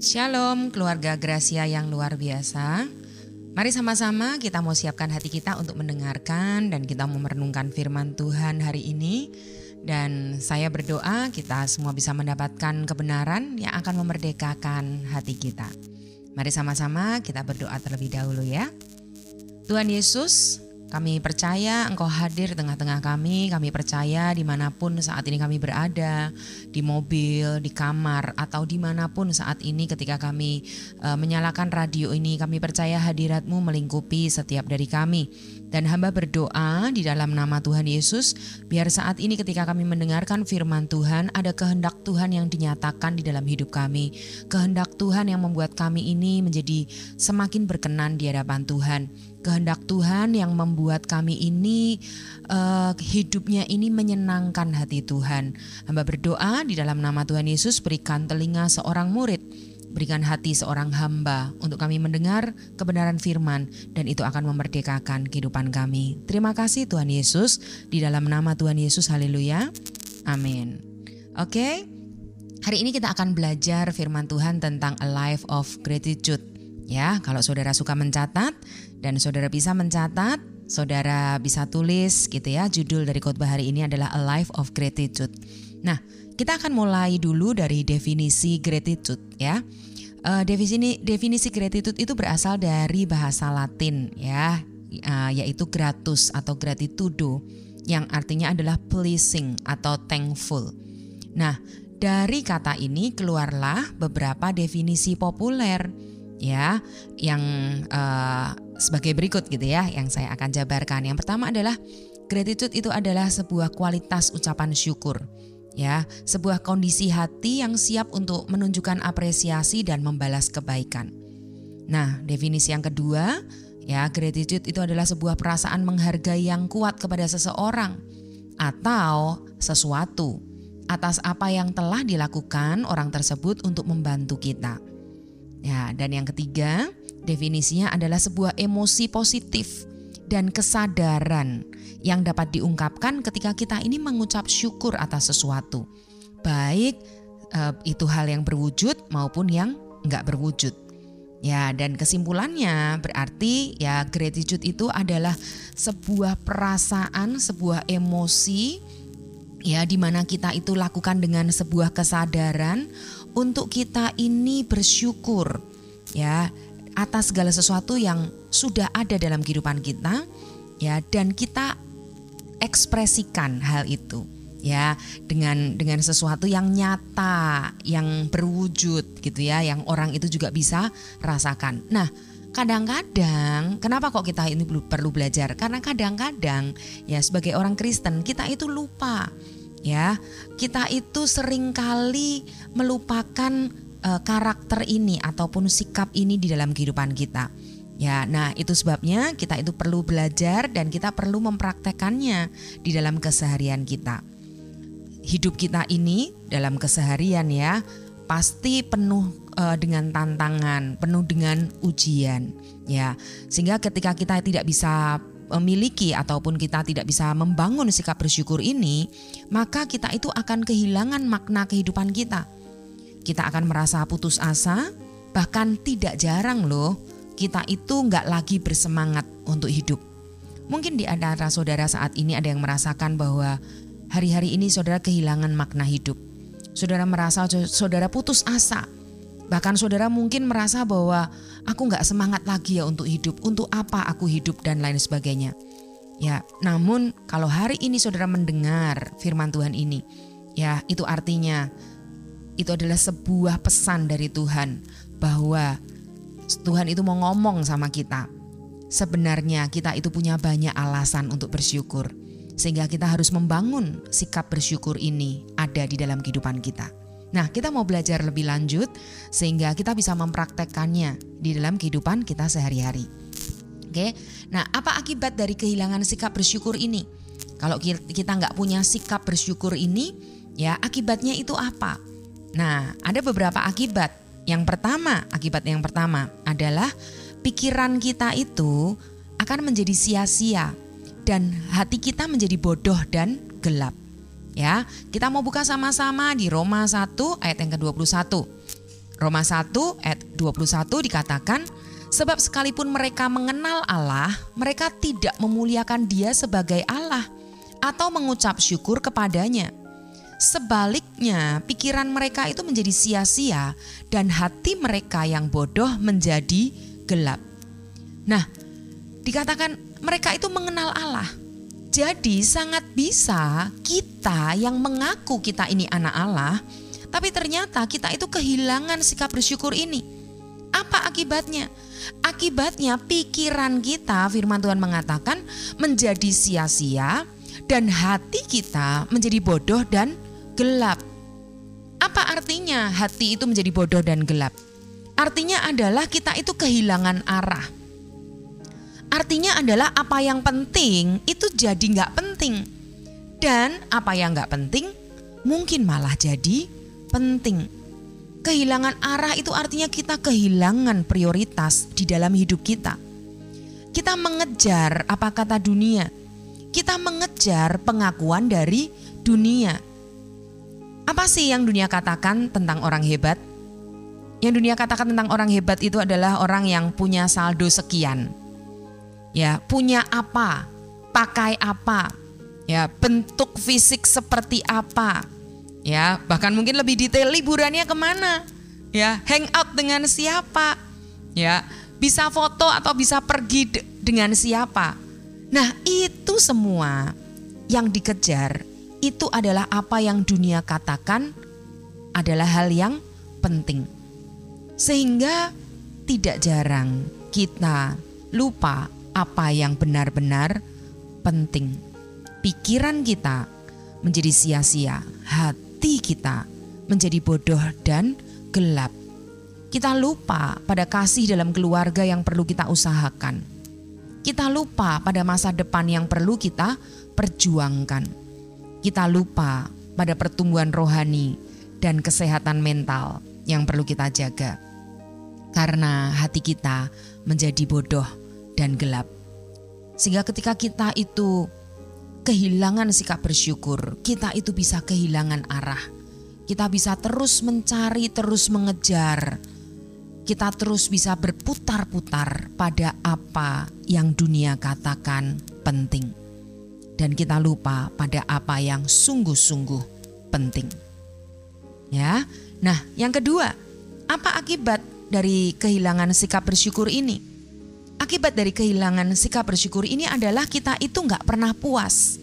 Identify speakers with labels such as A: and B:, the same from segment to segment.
A: Shalom keluarga Gracia yang luar biasa. Mari sama-sama kita mau siapkan hati kita untuk mendengarkan dan kita mau merenungkan firman Tuhan hari ini. Dan saya berdoa kita semua bisa mendapatkan kebenaran yang akan memerdekakan hati kita. Mari sama-sama kita berdoa terlebih dahulu ya. Tuhan Yesus, kami percaya Engkau hadir tengah-tengah kami. Kami percaya di mana pun saat ini kami berada, di mobil, di kamar, atau di mana pun saat ini ketika kami uh, menyalakan radio ini, kami percaya hadiratmu melingkupi setiap dari kami. Dan hamba berdoa di dalam nama Tuhan Yesus, biar saat ini ketika kami mendengarkan firman Tuhan, ada kehendak Tuhan yang dinyatakan di dalam hidup kami. Kehendak Tuhan yang membuat kami ini menjadi semakin berkenan di hadapan Tuhan kehendak Tuhan yang membuat kami ini uh, hidupnya ini menyenangkan hati Tuhan. Hamba berdoa di dalam nama Tuhan Yesus berikan telinga seorang murid, berikan hati seorang hamba untuk kami mendengar kebenaran firman dan itu akan memerdekakan kehidupan kami. Terima kasih Tuhan Yesus di dalam nama Tuhan Yesus haleluya. Amin. Oke. Hari ini kita akan belajar firman Tuhan tentang a life of gratitude. Ya, kalau saudara suka mencatat dan saudara bisa mencatat, saudara bisa tulis gitu ya. Judul dari khotbah hari ini adalah A Life of Gratitude. Nah, kita akan mulai dulu dari definisi gratitude ya. Uh, definisi definisi gratitude itu berasal dari bahasa Latin ya, uh, yaitu gratus atau gratitudo yang artinya adalah pleasing atau thankful. Nah, dari kata ini keluarlah beberapa definisi populer ya yang uh, sebagai berikut gitu ya yang saya akan jabarkan. Yang pertama adalah gratitude itu adalah sebuah kualitas ucapan syukur ya, sebuah kondisi hati yang siap untuk menunjukkan apresiasi dan membalas kebaikan. Nah, definisi yang kedua, ya, gratitude itu adalah sebuah perasaan menghargai yang kuat kepada seseorang atau sesuatu atas apa yang telah dilakukan orang tersebut untuk membantu kita. Ya, dan yang ketiga, definisinya adalah sebuah emosi positif dan kesadaran yang dapat diungkapkan ketika kita ini mengucap syukur atas sesuatu. Baik eh, itu hal yang berwujud maupun yang enggak berwujud. Ya, dan kesimpulannya berarti ya gratitude itu adalah sebuah perasaan, sebuah emosi ya di mana kita itu lakukan dengan sebuah kesadaran untuk kita ini bersyukur ya atas segala sesuatu yang sudah ada dalam kehidupan kita ya dan kita ekspresikan hal itu ya dengan dengan sesuatu yang nyata yang berwujud gitu ya yang orang itu juga bisa rasakan. Nah, kadang-kadang kenapa kok kita ini perlu belajar? Karena kadang-kadang ya sebagai orang Kristen kita itu lupa ya kita itu sering kali melupakan uh, karakter ini ataupun sikap ini di dalam kehidupan kita. Ya, nah itu sebabnya kita itu perlu belajar dan kita perlu mempraktekannya di dalam keseharian kita. Hidup kita ini dalam keseharian ya pasti penuh uh, dengan tantangan, penuh dengan ujian ya. Sehingga ketika kita tidak bisa memiliki ataupun kita tidak bisa membangun sikap bersyukur ini, maka kita itu akan kehilangan makna kehidupan kita. Kita akan merasa putus asa, bahkan tidak jarang loh kita itu nggak lagi bersemangat untuk hidup. Mungkin di antara saudara saat ini ada yang merasakan bahwa hari-hari ini saudara kehilangan makna hidup. Saudara merasa saudara putus asa, Bahkan saudara mungkin merasa bahwa aku nggak semangat lagi ya untuk hidup, untuk apa aku hidup dan lain sebagainya. Ya, namun kalau hari ini saudara mendengar firman Tuhan ini, ya itu artinya itu adalah sebuah pesan dari Tuhan bahwa Tuhan itu mau ngomong sama kita. Sebenarnya kita itu punya banyak alasan untuk bersyukur. Sehingga kita harus membangun sikap bersyukur ini ada di dalam kehidupan kita. Nah, kita mau belajar lebih lanjut sehingga kita bisa mempraktekkannya di dalam kehidupan kita sehari-hari. Oke, nah apa akibat dari kehilangan sikap bersyukur ini? Kalau kita nggak punya sikap bersyukur ini, ya akibatnya itu apa? Nah, ada beberapa akibat. Yang pertama, akibat yang pertama adalah pikiran kita itu akan menjadi sia-sia dan hati kita menjadi bodoh dan gelap. Ya, kita mau buka sama-sama di Roma 1 ayat yang ke-21. Roma 1 ayat 21 dikatakan, Sebab sekalipun mereka mengenal Allah, mereka tidak memuliakan dia sebagai Allah atau mengucap syukur kepadanya. Sebaliknya, pikiran mereka itu menjadi sia-sia dan hati mereka yang bodoh menjadi gelap. Nah, dikatakan mereka itu mengenal Allah. Jadi sangat bisa kita yang mengaku kita ini anak Allah, tapi ternyata kita itu kehilangan sikap bersyukur ini. Apa akibatnya? Akibatnya pikiran kita firman Tuhan mengatakan menjadi sia-sia dan hati kita menjadi bodoh dan gelap. Apa artinya hati itu menjadi bodoh dan gelap? Artinya adalah kita itu kehilangan arah. Artinya adalah apa yang penting itu jadi nggak penting. Dan apa yang nggak penting mungkin malah jadi penting. Kehilangan arah itu artinya kita kehilangan prioritas di dalam hidup kita. Kita mengejar apa kata dunia. Kita mengejar pengakuan dari dunia. Apa sih yang dunia katakan tentang orang hebat? Yang dunia katakan tentang orang hebat itu adalah orang yang punya saldo sekian. Ya, punya apa? Pakai apa? Ya, bentuk fisik seperti apa? ya bahkan mungkin lebih detail liburannya ke mana ya hangout dengan siapa ya bisa foto atau bisa pergi de dengan siapa nah itu semua yang dikejar itu adalah apa yang dunia katakan adalah hal yang penting sehingga tidak jarang kita lupa apa yang benar-benar penting pikiran kita menjadi sia-sia hati kita menjadi bodoh dan gelap. Kita lupa pada kasih dalam keluarga yang perlu kita usahakan. Kita lupa pada masa depan yang perlu kita perjuangkan. Kita lupa pada pertumbuhan rohani dan kesehatan mental yang perlu kita jaga. Karena hati kita menjadi bodoh dan gelap. Sehingga ketika kita itu kehilangan sikap bersyukur, kita itu bisa kehilangan arah. Kita bisa terus mencari, terus mengejar. Kita terus bisa berputar-putar pada apa yang dunia katakan penting. Dan kita lupa pada apa yang sungguh-sungguh penting. Ya. Nah, yang kedua, apa akibat dari kehilangan sikap bersyukur ini? akibat dari kehilangan sikap bersyukur ini adalah kita itu nggak pernah puas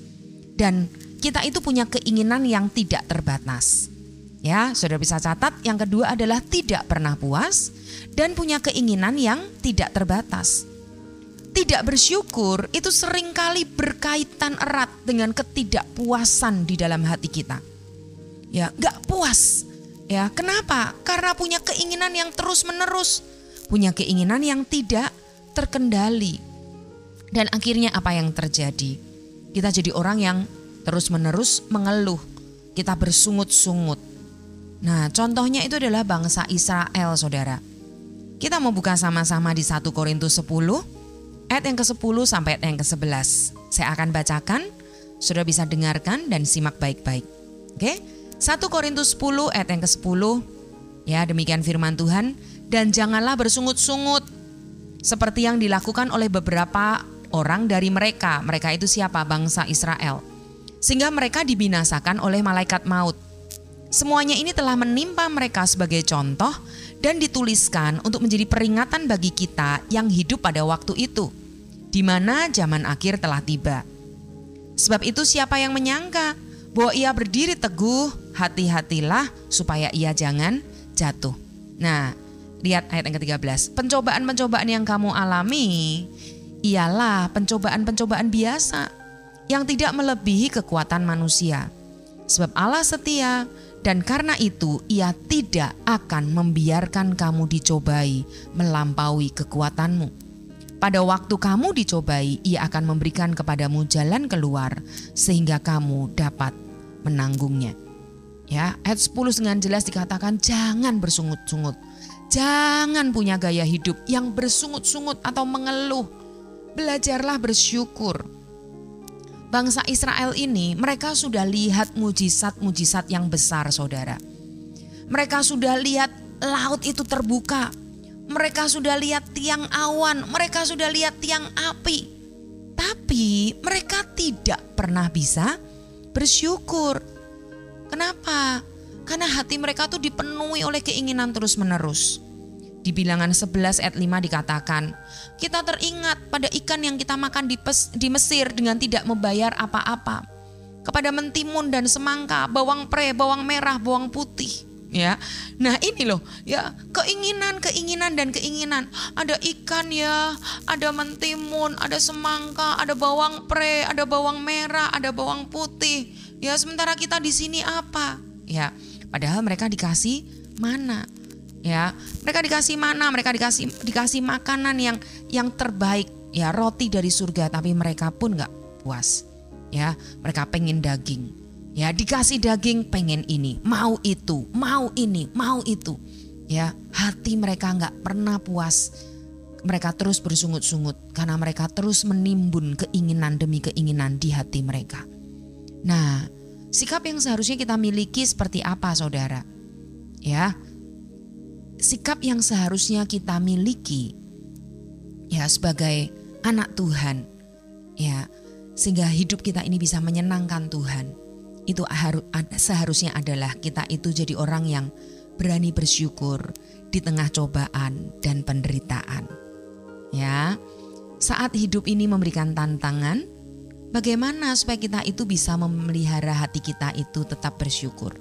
A: dan kita itu punya keinginan yang tidak terbatas. Ya, saudara bisa catat. Yang kedua adalah tidak pernah puas dan punya keinginan yang tidak terbatas. Tidak bersyukur itu sering kali berkaitan erat dengan ketidakpuasan di dalam hati kita. Ya, nggak puas. Ya, kenapa? Karena punya keinginan yang terus menerus, punya keinginan yang tidak terkendali. Dan akhirnya apa yang terjadi? Kita jadi orang yang terus-menerus mengeluh. Kita bersungut-sungut. Nah, contohnya itu adalah bangsa Israel, Saudara. Kita mau buka sama-sama di 1 Korintus 10 ayat yang ke-10 sampai ayat yang ke-11. Saya akan bacakan, sudah bisa dengarkan dan simak baik-baik. Oke? 1 Korintus 10 ayat yang ke-10. Ya, demikian firman Tuhan, dan janganlah bersungut-sungut seperti yang dilakukan oleh beberapa orang dari mereka. Mereka itu siapa? Bangsa Israel. Sehingga mereka dibinasakan oleh malaikat maut. Semuanya ini telah menimpa mereka sebagai contoh dan dituliskan untuk menjadi peringatan bagi kita yang hidup pada waktu itu, di mana zaman akhir telah tiba. Sebab itu siapa yang menyangka bahwa ia berdiri teguh, hati-hatilah supaya ia jangan jatuh. Nah, Lihat ayat yang ke-13. Pencobaan-pencobaan yang kamu alami ialah pencobaan-pencobaan biasa yang tidak melebihi kekuatan manusia. Sebab Allah setia dan karena itu ia tidak akan membiarkan kamu dicobai melampaui kekuatanmu. Pada waktu kamu dicobai, ia akan memberikan kepadamu jalan keluar sehingga kamu dapat menanggungnya. Ya, ayat 10 dengan jelas dikatakan jangan bersungut-sungut Jangan punya gaya hidup yang bersungut-sungut atau mengeluh. Belajarlah bersyukur. Bangsa Israel ini mereka sudah lihat mujizat-mujizat yang besar saudara. Mereka sudah lihat laut itu terbuka. Mereka sudah lihat tiang awan, mereka sudah lihat tiang api. Tapi mereka tidak pernah bisa bersyukur. Kenapa? Karena hati mereka tuh dipenuhi oleh keinginan terus-menerus. Di bilangan 11 ayat 5 dikatakan, kita teringat pada ikan yang kita makan di, pes, di Mesir dengan tidak membayar apa-apa. Kepada mentimun dan semangka, bawang pre, bawang merah, bawang putih ya. Nah, ini loh, ya, keinginan, keinginan dan keinginan. Ada ikan ya, ada mentimun, ada semangka, ada bawang pre, ada bawang merah, ada bawang putih. Ya, sementara kita di sini apa? Ya, padahal mereka dikasih mana? Ya, mereka dikasih mana? Mereka dikasih dikasih makanan yang yang terbaik, ya, roti dari surga, tapi mereka pun nggak puas. Ya, mereka pengen daging Ya, dikasih daging pengen ini, mau itu, mau ini, mau itu. Ya, hati mereka nggak pernah puas. Mereka terus bersungut-sungut karena mereka terus menimbun keinginan demi keinginan di hati mereka. Nah, sikap yang seharusnya kita miliki seperti apa, Saudara? Ya. Sikap yang seharusnya kita miliki ya sebagai anak Tuhan. Ya, sehingga hidup kita ini bisa menyenangkan Tuhan itu seharusnya adalah kita itu jadi orang yang berani bersyukur di tengah cobaan dan penderitaan. Ya. Saat hidup ini memberikan tantangan, bagaimana supaya kita itu bisa memelihara hati kita itu tetap bersyukur?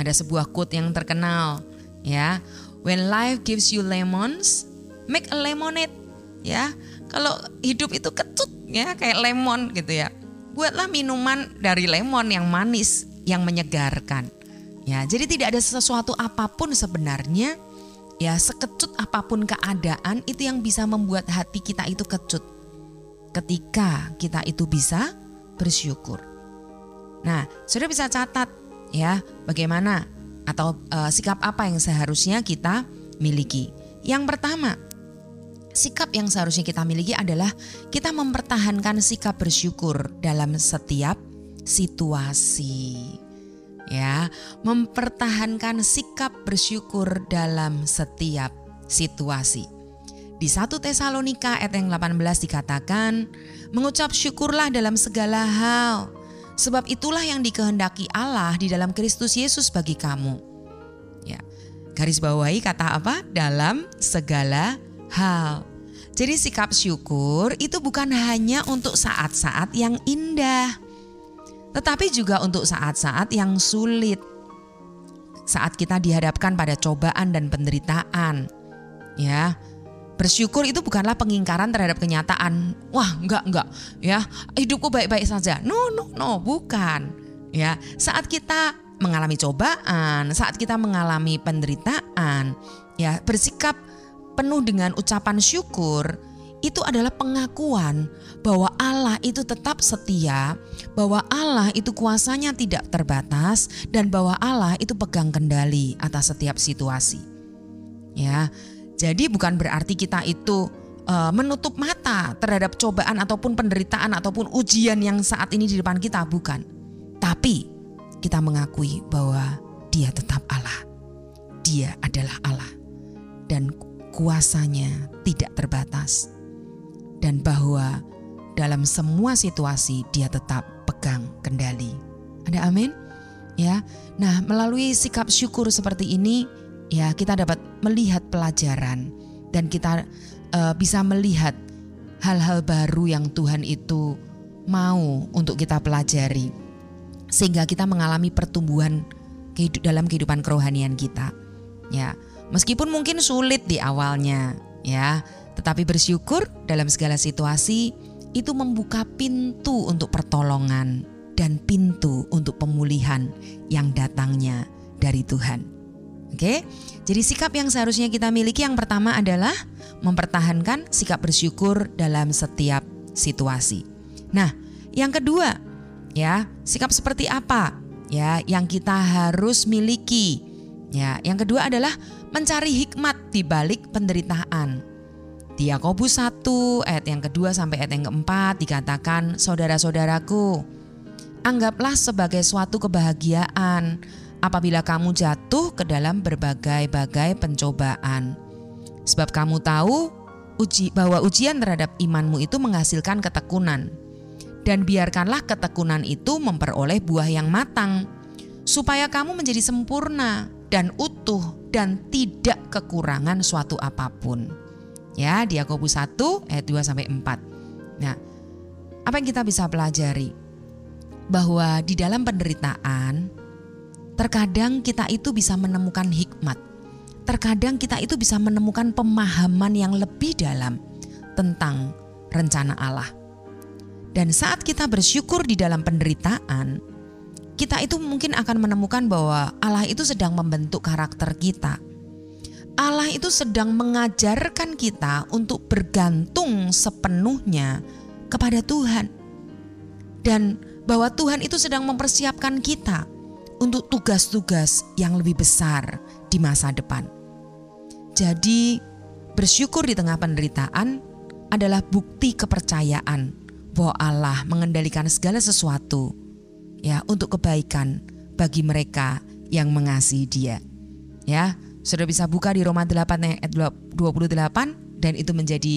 A: Ada sebuah quote yang terkenal, ya. When life gives you lemons, make a lemonade, ya. Kalau hidup itu kecut ya kayak lemon gitu ya buatlah minuman dari lemon yang manis, yang menyegarkan. Ya, jadi tidak ada sesuatu apa pun sebenarnya ya sekecut apa pun keadaan itu yang bisa membuat hati kita itu kecut. Ketika kita itu bisa bersyukur. Nah, sudah bisa catat ya bagaimana atau uh, sikap apa yang seharusnya kita miliki. Yang pertama, sikap yang seharusnya kita miliki adalah kita mempertahankan sikap bersyukur dalam setiap situasi. Ya, mempertahankan sikap bersyukur dalam setiap situasi. Di 1 Tesalonika ayat yang 18 dikatakan, mengucap syukurlah dalam segala hal, sebab itulah yang dikehendaki Allah di dalam Kristus Yesus bagi kamu. Ya. Garis bawahi kata apa? Dalam segala hal. Jadi sikap syukur itu bukan hanya untuk saat-saat yang indah, tetapi juga untuk saat-saat yang sulit. Saat kita dihadapkan pada cobaan dan penderitaan. Ya. Bersyukur itu bukanlah pengingkaran terhadap kenyataan. Wah, enggak, enggak. Ya, hidupku baik-baik saja. No, no, no, bukan. Ya, saat kita mengalami cobaan, saat kita mengalami penderitaan, ya, bersikap penuh dengan ucapan syukur itu adalah pengakuan bahwa Allah itu tetap setia, bahwa Allah itu kuasanya tidak terbatas dan bahwa Allah itu pegang kendali atas setiap situasi. Ya. Jadi bukan berarti kita itu uh, menutup mata terhadap cobaan ataupun penderitaan ataupun ujian yang saat ini di depan kita, bukan. Tapi kita mengakui bahwa Dia tetap Allah. Dia adalah Allah. Dan kuasanya tidak terbatas dan bahwa dalam semua situasi dia tetap pegang kendali. Ada amin? Ya. Nah, melalui sikap syukur seperti ini ya kita dapat melihat pelajaran dan kita uh, bisa melihat hal-hal baru yang Tuhan itu mau untuk kita pelajari sehingga kita mengalami pertumbuhan dalam kehidupan kerohanian kita. Ya. Meskipun mungkin sulit di awalnya, ya, tetapi bersyukur dalam segala situasi itu membuka pintu untuk pertolongan dan pintu untuk pemulihan yang datangnya dari Tuhan. Oke, jadi sikap yang seharusnya kita miliki yang pertama adalah mempertahankan sikap bersyukur dalam setiap situasi. Nah, yang kedua, ya, sikap seperti apa ya yang kita harus miliki? Ya, yang kedua adalah mencari hikmat di balik penderitaan. Di Yakobus 1 ayat yang kedua sampai ayat yang keempat dikatakan, Saudara-saudaraku, anggaplah sebagai suatu kebahagiaan apabila kamu jatuh ke dalam berbagai-bagai pencobaan. Sebab kamu tahu uji bahwa ujian terhadap imanmu itu menghasilkan ketekunan. Dan biarkanlah ketekunan itu memperoleh buah yang matang, supaya kamu menjadi sempurna dan utuh dan tidak kekurangan suatu apa pun. Ya, di Yakobus 1 ayat 2 sampai 4. Nah, apa yang kita bisa pelajari? Bahwa di dalam penderitaan terkadang kita itu bisa menemukan hikmat terkadang kita itu bisa menemukan pemahaman yang lebih dalam tentang rencana Allah. Dan saat kita bersyukur di dalam penderitaan, kita itu mungkin akan menemukan bahwa Allah itu sedang membentuk karakter kita. Allah itu sedang mengajarkan kita untuk bergantung sepenuhnya kepada Tuhan. Dan bahwa Tuhan itu sedang mempersiapkan kita untuk tugas-tugas yang lebih besar di masa depan. Jadi, bersyukur di tengah penderitaan adalah bukti kepercayaan bahwa Allah mengendalikan segala sesuatu ya untuk kebaikan bagi mereka yang mengasihi Dia. Ya, sudah bisa buka di Roma 8 ayat 28 dan itu menjadi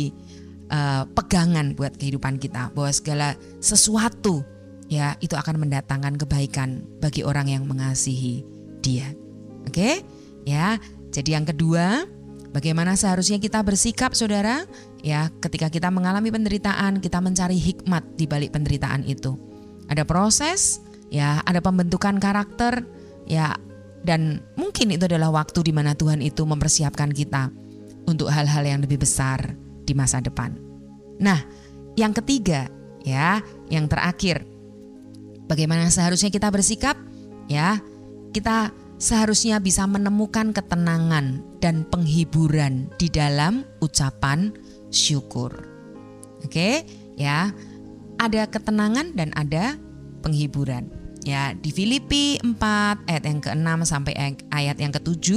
A: uh, pegangan buat kehidupan kita bahwa segala sesuatu ya itu akan mendatangkan kebaikan bagi orang yang mengasihi Dia. Oke? Ya, jadi yang kedua, bagaimana seharusnya kita bersikap Saudara? Ya, ketika kita mengalami penderitaan, kita mencari hikmat di balik penderitaan itu. Ada proses, ya, ada pembentukan karakter, ya, dan mungkin itu adalah waktu di mana Tuhan itu mempersiapkan kita untuk hal-hal yang lebih besar di masa depan. Nah, yang ketiga, ya, yang terakhir, bagaimana seharusnya kita bersikap? Ya, kita seharusnya bisa menemukan ketenangan dan penghiburan di dalam ucapan syukur. Oke, ya. Ada ketenangan dan ada penghiburan. Ya, di Filipi 4 ayat yang ke-6 sampai ayat yang ke-7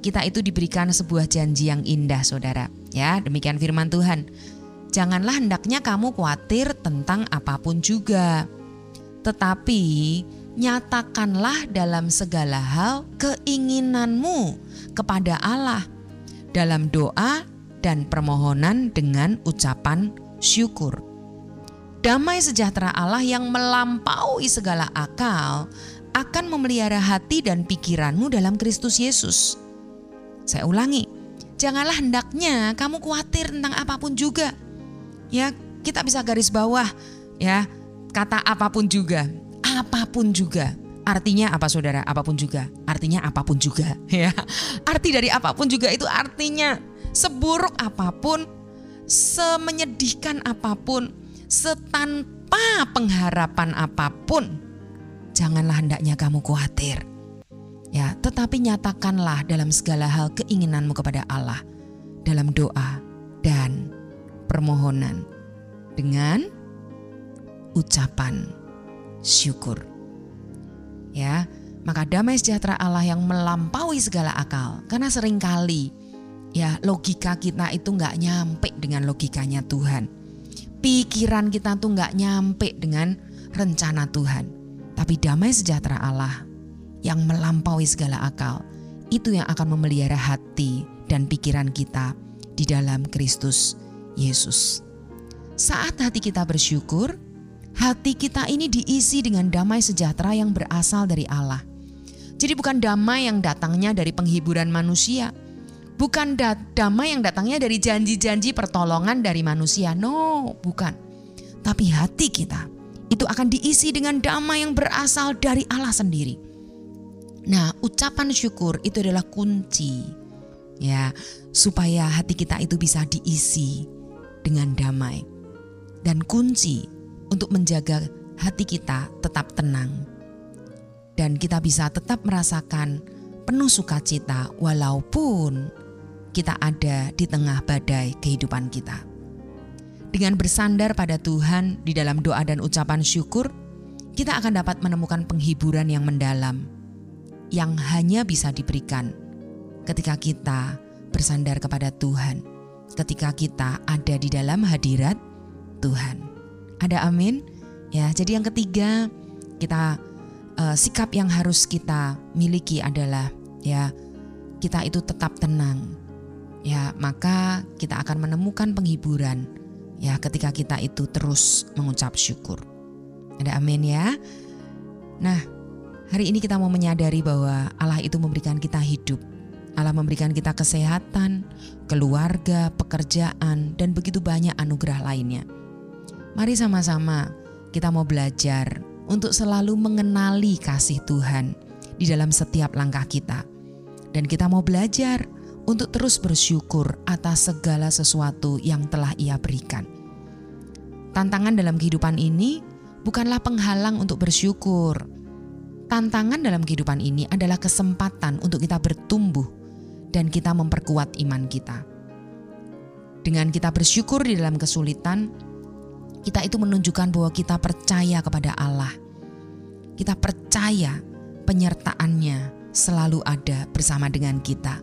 A: kita itu diberikan sebuah janji yang indah Saudara. Ya, demikian firman Tuhan. Janganlah hendaknya kamu khawatir tentang apa pun juga. Tetapi nyatakanlah dalam segala hal keinginanmu kepada Allah dalam doa dan permohonan dengan ucapan syukur. Damai sejahtera Allah yang melampaui segala akal akan memelihara hati dan pikiranmu dalam Kristus Yesus. Saya ulangi, janganlah hendaknya kamu khawatir tentang apa pun juga. Ya, kita bisa garis bawah ya, kata apa pun juga apa pun juga. Artinya apa saudara? Apa pun juga. Artinya apa pun juga ya. Arti dari apa pun juga itu artinya seburuk apa pun, semenyedihkan apa pun, setanpa pengharapan apa pun, janganlah hendaknya kamu khawatir. Ya, tetapi nyatakanlah dalam segala hal keinginanmu kepada Allah dalam doa dan permohonan dengan ucapan syukur. Ya, maka damai sejahtera Allah yang melampaui segala akal. Karena sering kali ya logika kita itu nggak nyampe dengan logikanya Tuhan. Pikiran kita tuh nggak nyampe dengan rencana Tuhan. Tapi damai sejahtera Allah yang melampaui segala akal itu yang akan memelihara hati dan pikiran kita di dalam Kristus Yesus. Saat hati kita bersyukur, hati kita ini diisi dengan damai sejahtera yang berasal dari Allah. Jadi bukan damai yang datangnya dari penghiburan manusia, bukan da damai yang datangnya dari janji-janji pertolongan dari manusia. No, bukan. Tapi hati kita itu akan diisi dengan damai yang berasal dari Allah sendiri. Nah, ucapan syukur itu adalah kunci ya, supaya hati kita itu bisa diisi dengan damai. Dan kunci untuk menjaga hati kita tetap tenang. Dan kita bisa tetap merasakan penuh sukacita walaupun kita ada di tengah badai kehidupan kita. Dengan bersandar pada Tuhan di dalam doa dan ucapan syukur, kita akan dapat menemukan penghiburan yang mendalam yang hanya bisa diberikan ketika kita bersandar kepada Tuhan, ketika kita ada di dalam hadirat Tuhan. Ada amin? Ya, jadi yang ketiga kita uh, sikap yang harus kita miliki adalah ya kita itu tetap tenang. Ya, maka kita akan menemukan penghiburan ya ketika kita itu terus mengucap syukur. Ada amin ya. Nah, hari ini kita mau menyadari bahwa Allah itu memberikan kita hidup. Allah memberikan kita kesehatan, keluarga, pekerjaan, dan begitu banyak anugerah lainnya. Mari sama-sama kita mau belajar untuk selalu mengenali kasih Tuhan di dalam setiap langkah kita. Dan kita mau belajar untuk terus bersyukur atas segala sesuatu yang telah Ia berikan. Tantangan dalam kehidupan ini bukanlah penghalang untuk bersyukur. Tantangan dalam kehidupan ini adalah kesempatan untuk kita bertumbuh dan kita memperkuat iman kita. Dengan kita bersyukur di dalam kesulitan, kita itu menunjukkan bahwa kita percaya kepada Allah. Kita percaya penyertaannya selalu ada bersama dengan kita.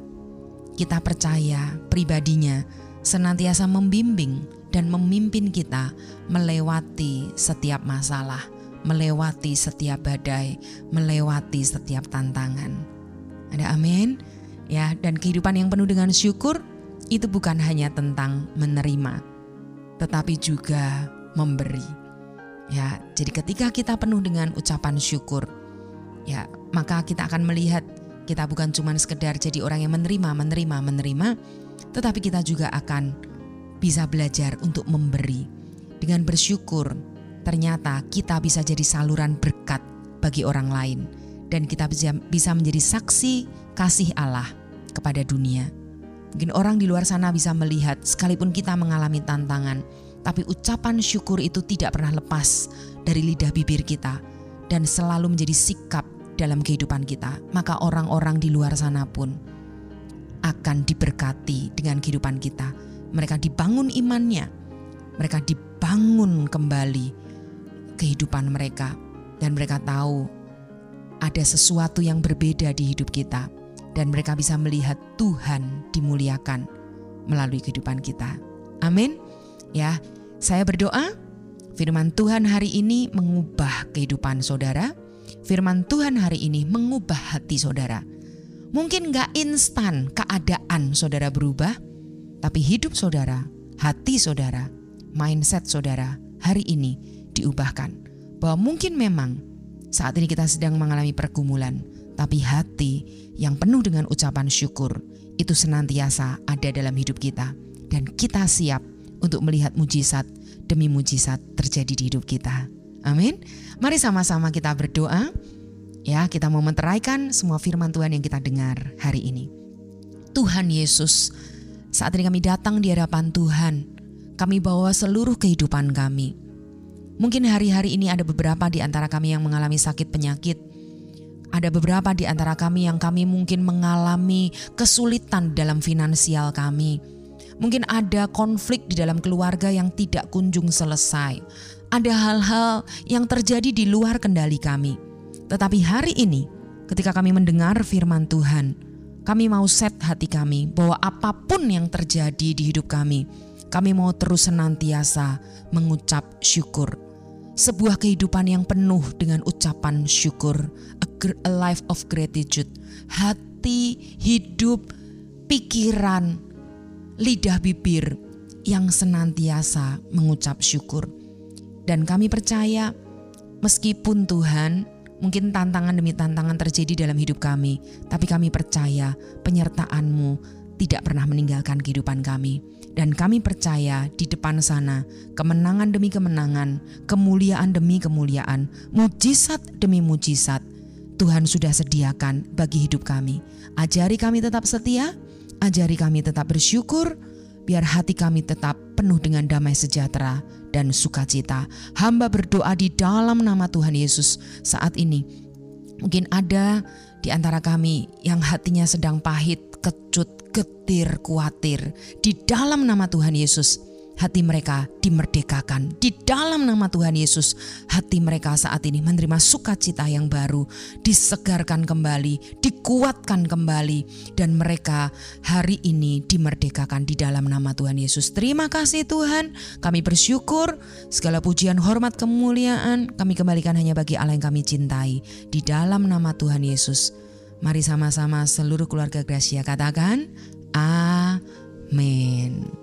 A: Kita percaya pribadinya senantiasa membimbing dan memimpin kita melewati setiap masalah, melewati setiap badai, melewati setiap tantangan. Ada amin? Ya, dan kehidupan yang penuh dengan syukur itu bukan hanya tentang menerima, tetapi juga memberi. Ya, jadi ketika kita penuh dengan ucapan syukur, ya, maka kita akan melihat kita bukan cuma sekedar jadi orang yang menerima, menerima, menerima, tetapi kita juga akan bisa belajar untuk memberi. Dengan bersyukur, ternyata kita bisa jadi saluran berkat bagi orang lain dan kita bisa menjadi saksi kasih Allah kepada dunia. Mungkin orang di luar sana bisa melihat, sekalipun kita mengalami tantangan, tapi ucapan syukur itu tidak pernah lepas dari lidah bibir kita dan selalu menjadi sikap dalam kehidupan kita. Maka orang-orang di luar sana pun akan diberkati dengan kehidupan kita. Mereka dibangun imannya, mereka dibangun kembali kehidupan mereka, dan mereka tahu ada sesuatu yang berbeda di hidup kita dan mereka bisa melihat Tuhan dimuliakan melalui kehidupan kita. Amin. Ya, saya berdoa firman Tuhan hari ini mengubah kehidupan saudara. Firman Tuhan hari ini mengubah hati saudara. Mungkin gak instan keadaan saudara berubah, tapi hidup saudara, hati saudara, mindset saudara hari ini diubahkan. Bahwa mungkin memang saat ini kita sedang mengalami pergumulan, tapi hati yang penuh dengan ucapan syukur itu senantiasa ada dalam hidup kita dan kita siap untuk melihat mujizat demi mujizat terjadi di hidup kita. Amin. Mari sama-sama kita berdoa. Ya, kita mau menteraikan semua firman Tuhan yang kita dengar hari ini. Tuhan Yesus, saat ini kami datang di hadapan Tuhan. Kami bawa seluruh kehidupan kami. Mungkin hari-hari ini ada beberapa di antara kami yang mengalami sakit penyakit, ada beberapa di antara kami yang kami mungkin mengalami kesulitan dalam finansial kami. Mungkin ada konflik di dalam keluarga yang tidak kunjung selesai. Ada hal-hal yang terjadi di luar kendali kami. Tetapi hari ini, ketika kami mendengar firman Tuhan, kami mau set hati kami bahwa apa pun yang terjadi di hidup kami, kami mau terus senantiasa mengucap syukur sebuah kehidupan yang penuh dengan ucapan syukur, a, life of gratitude, hati, hidup, pikiran, lidah bibir yang senantiasa mengucap syukur. Dan kami percaya meskipun Tuhan mungkin tantangan demi tantangan terjadi dalam hidup kami, tapi kami percaya penyertaan-Mu tidak pernah meninggalkan kehidupan kami dan kami percaya di depan sana kemenangan demi kemenangan, kemuliaan demi kemuliaan, mujizat demi mujizat Tuhan sudah sediakan bagi hidup kami. Ajari kami tetap setia, ajari kami tetap bersyukur, biar hati kami tetap penuh dengan damai sejahtera dan sukacita. Hamba berdoa di dalam nama Tuhan Yesus saat ini. Mungkin ada di antara kami yang hatinya sedang pahit, kecut, getir, khawatir. Di dalam nama Tuhan Yesus, hati mereka dimerdekakan di dalam nama Tuhan Yesus. Hati mereka saat ini menerima sukacita yang baru, disegarkan kembali, dikuatkan kembali, dan mereka hari ini dimerdekakan di dalam nama Tuhan Yesus. Terima kasih Tuhan, kami bersyukur segala pujian, hormat, kemuliaan kami kembalikan hanya bagi Allah yang kami cintai di dalam nama Tuhan Yesus. Mari sama-sama seluruh keluarga Gracia katakan, Amin.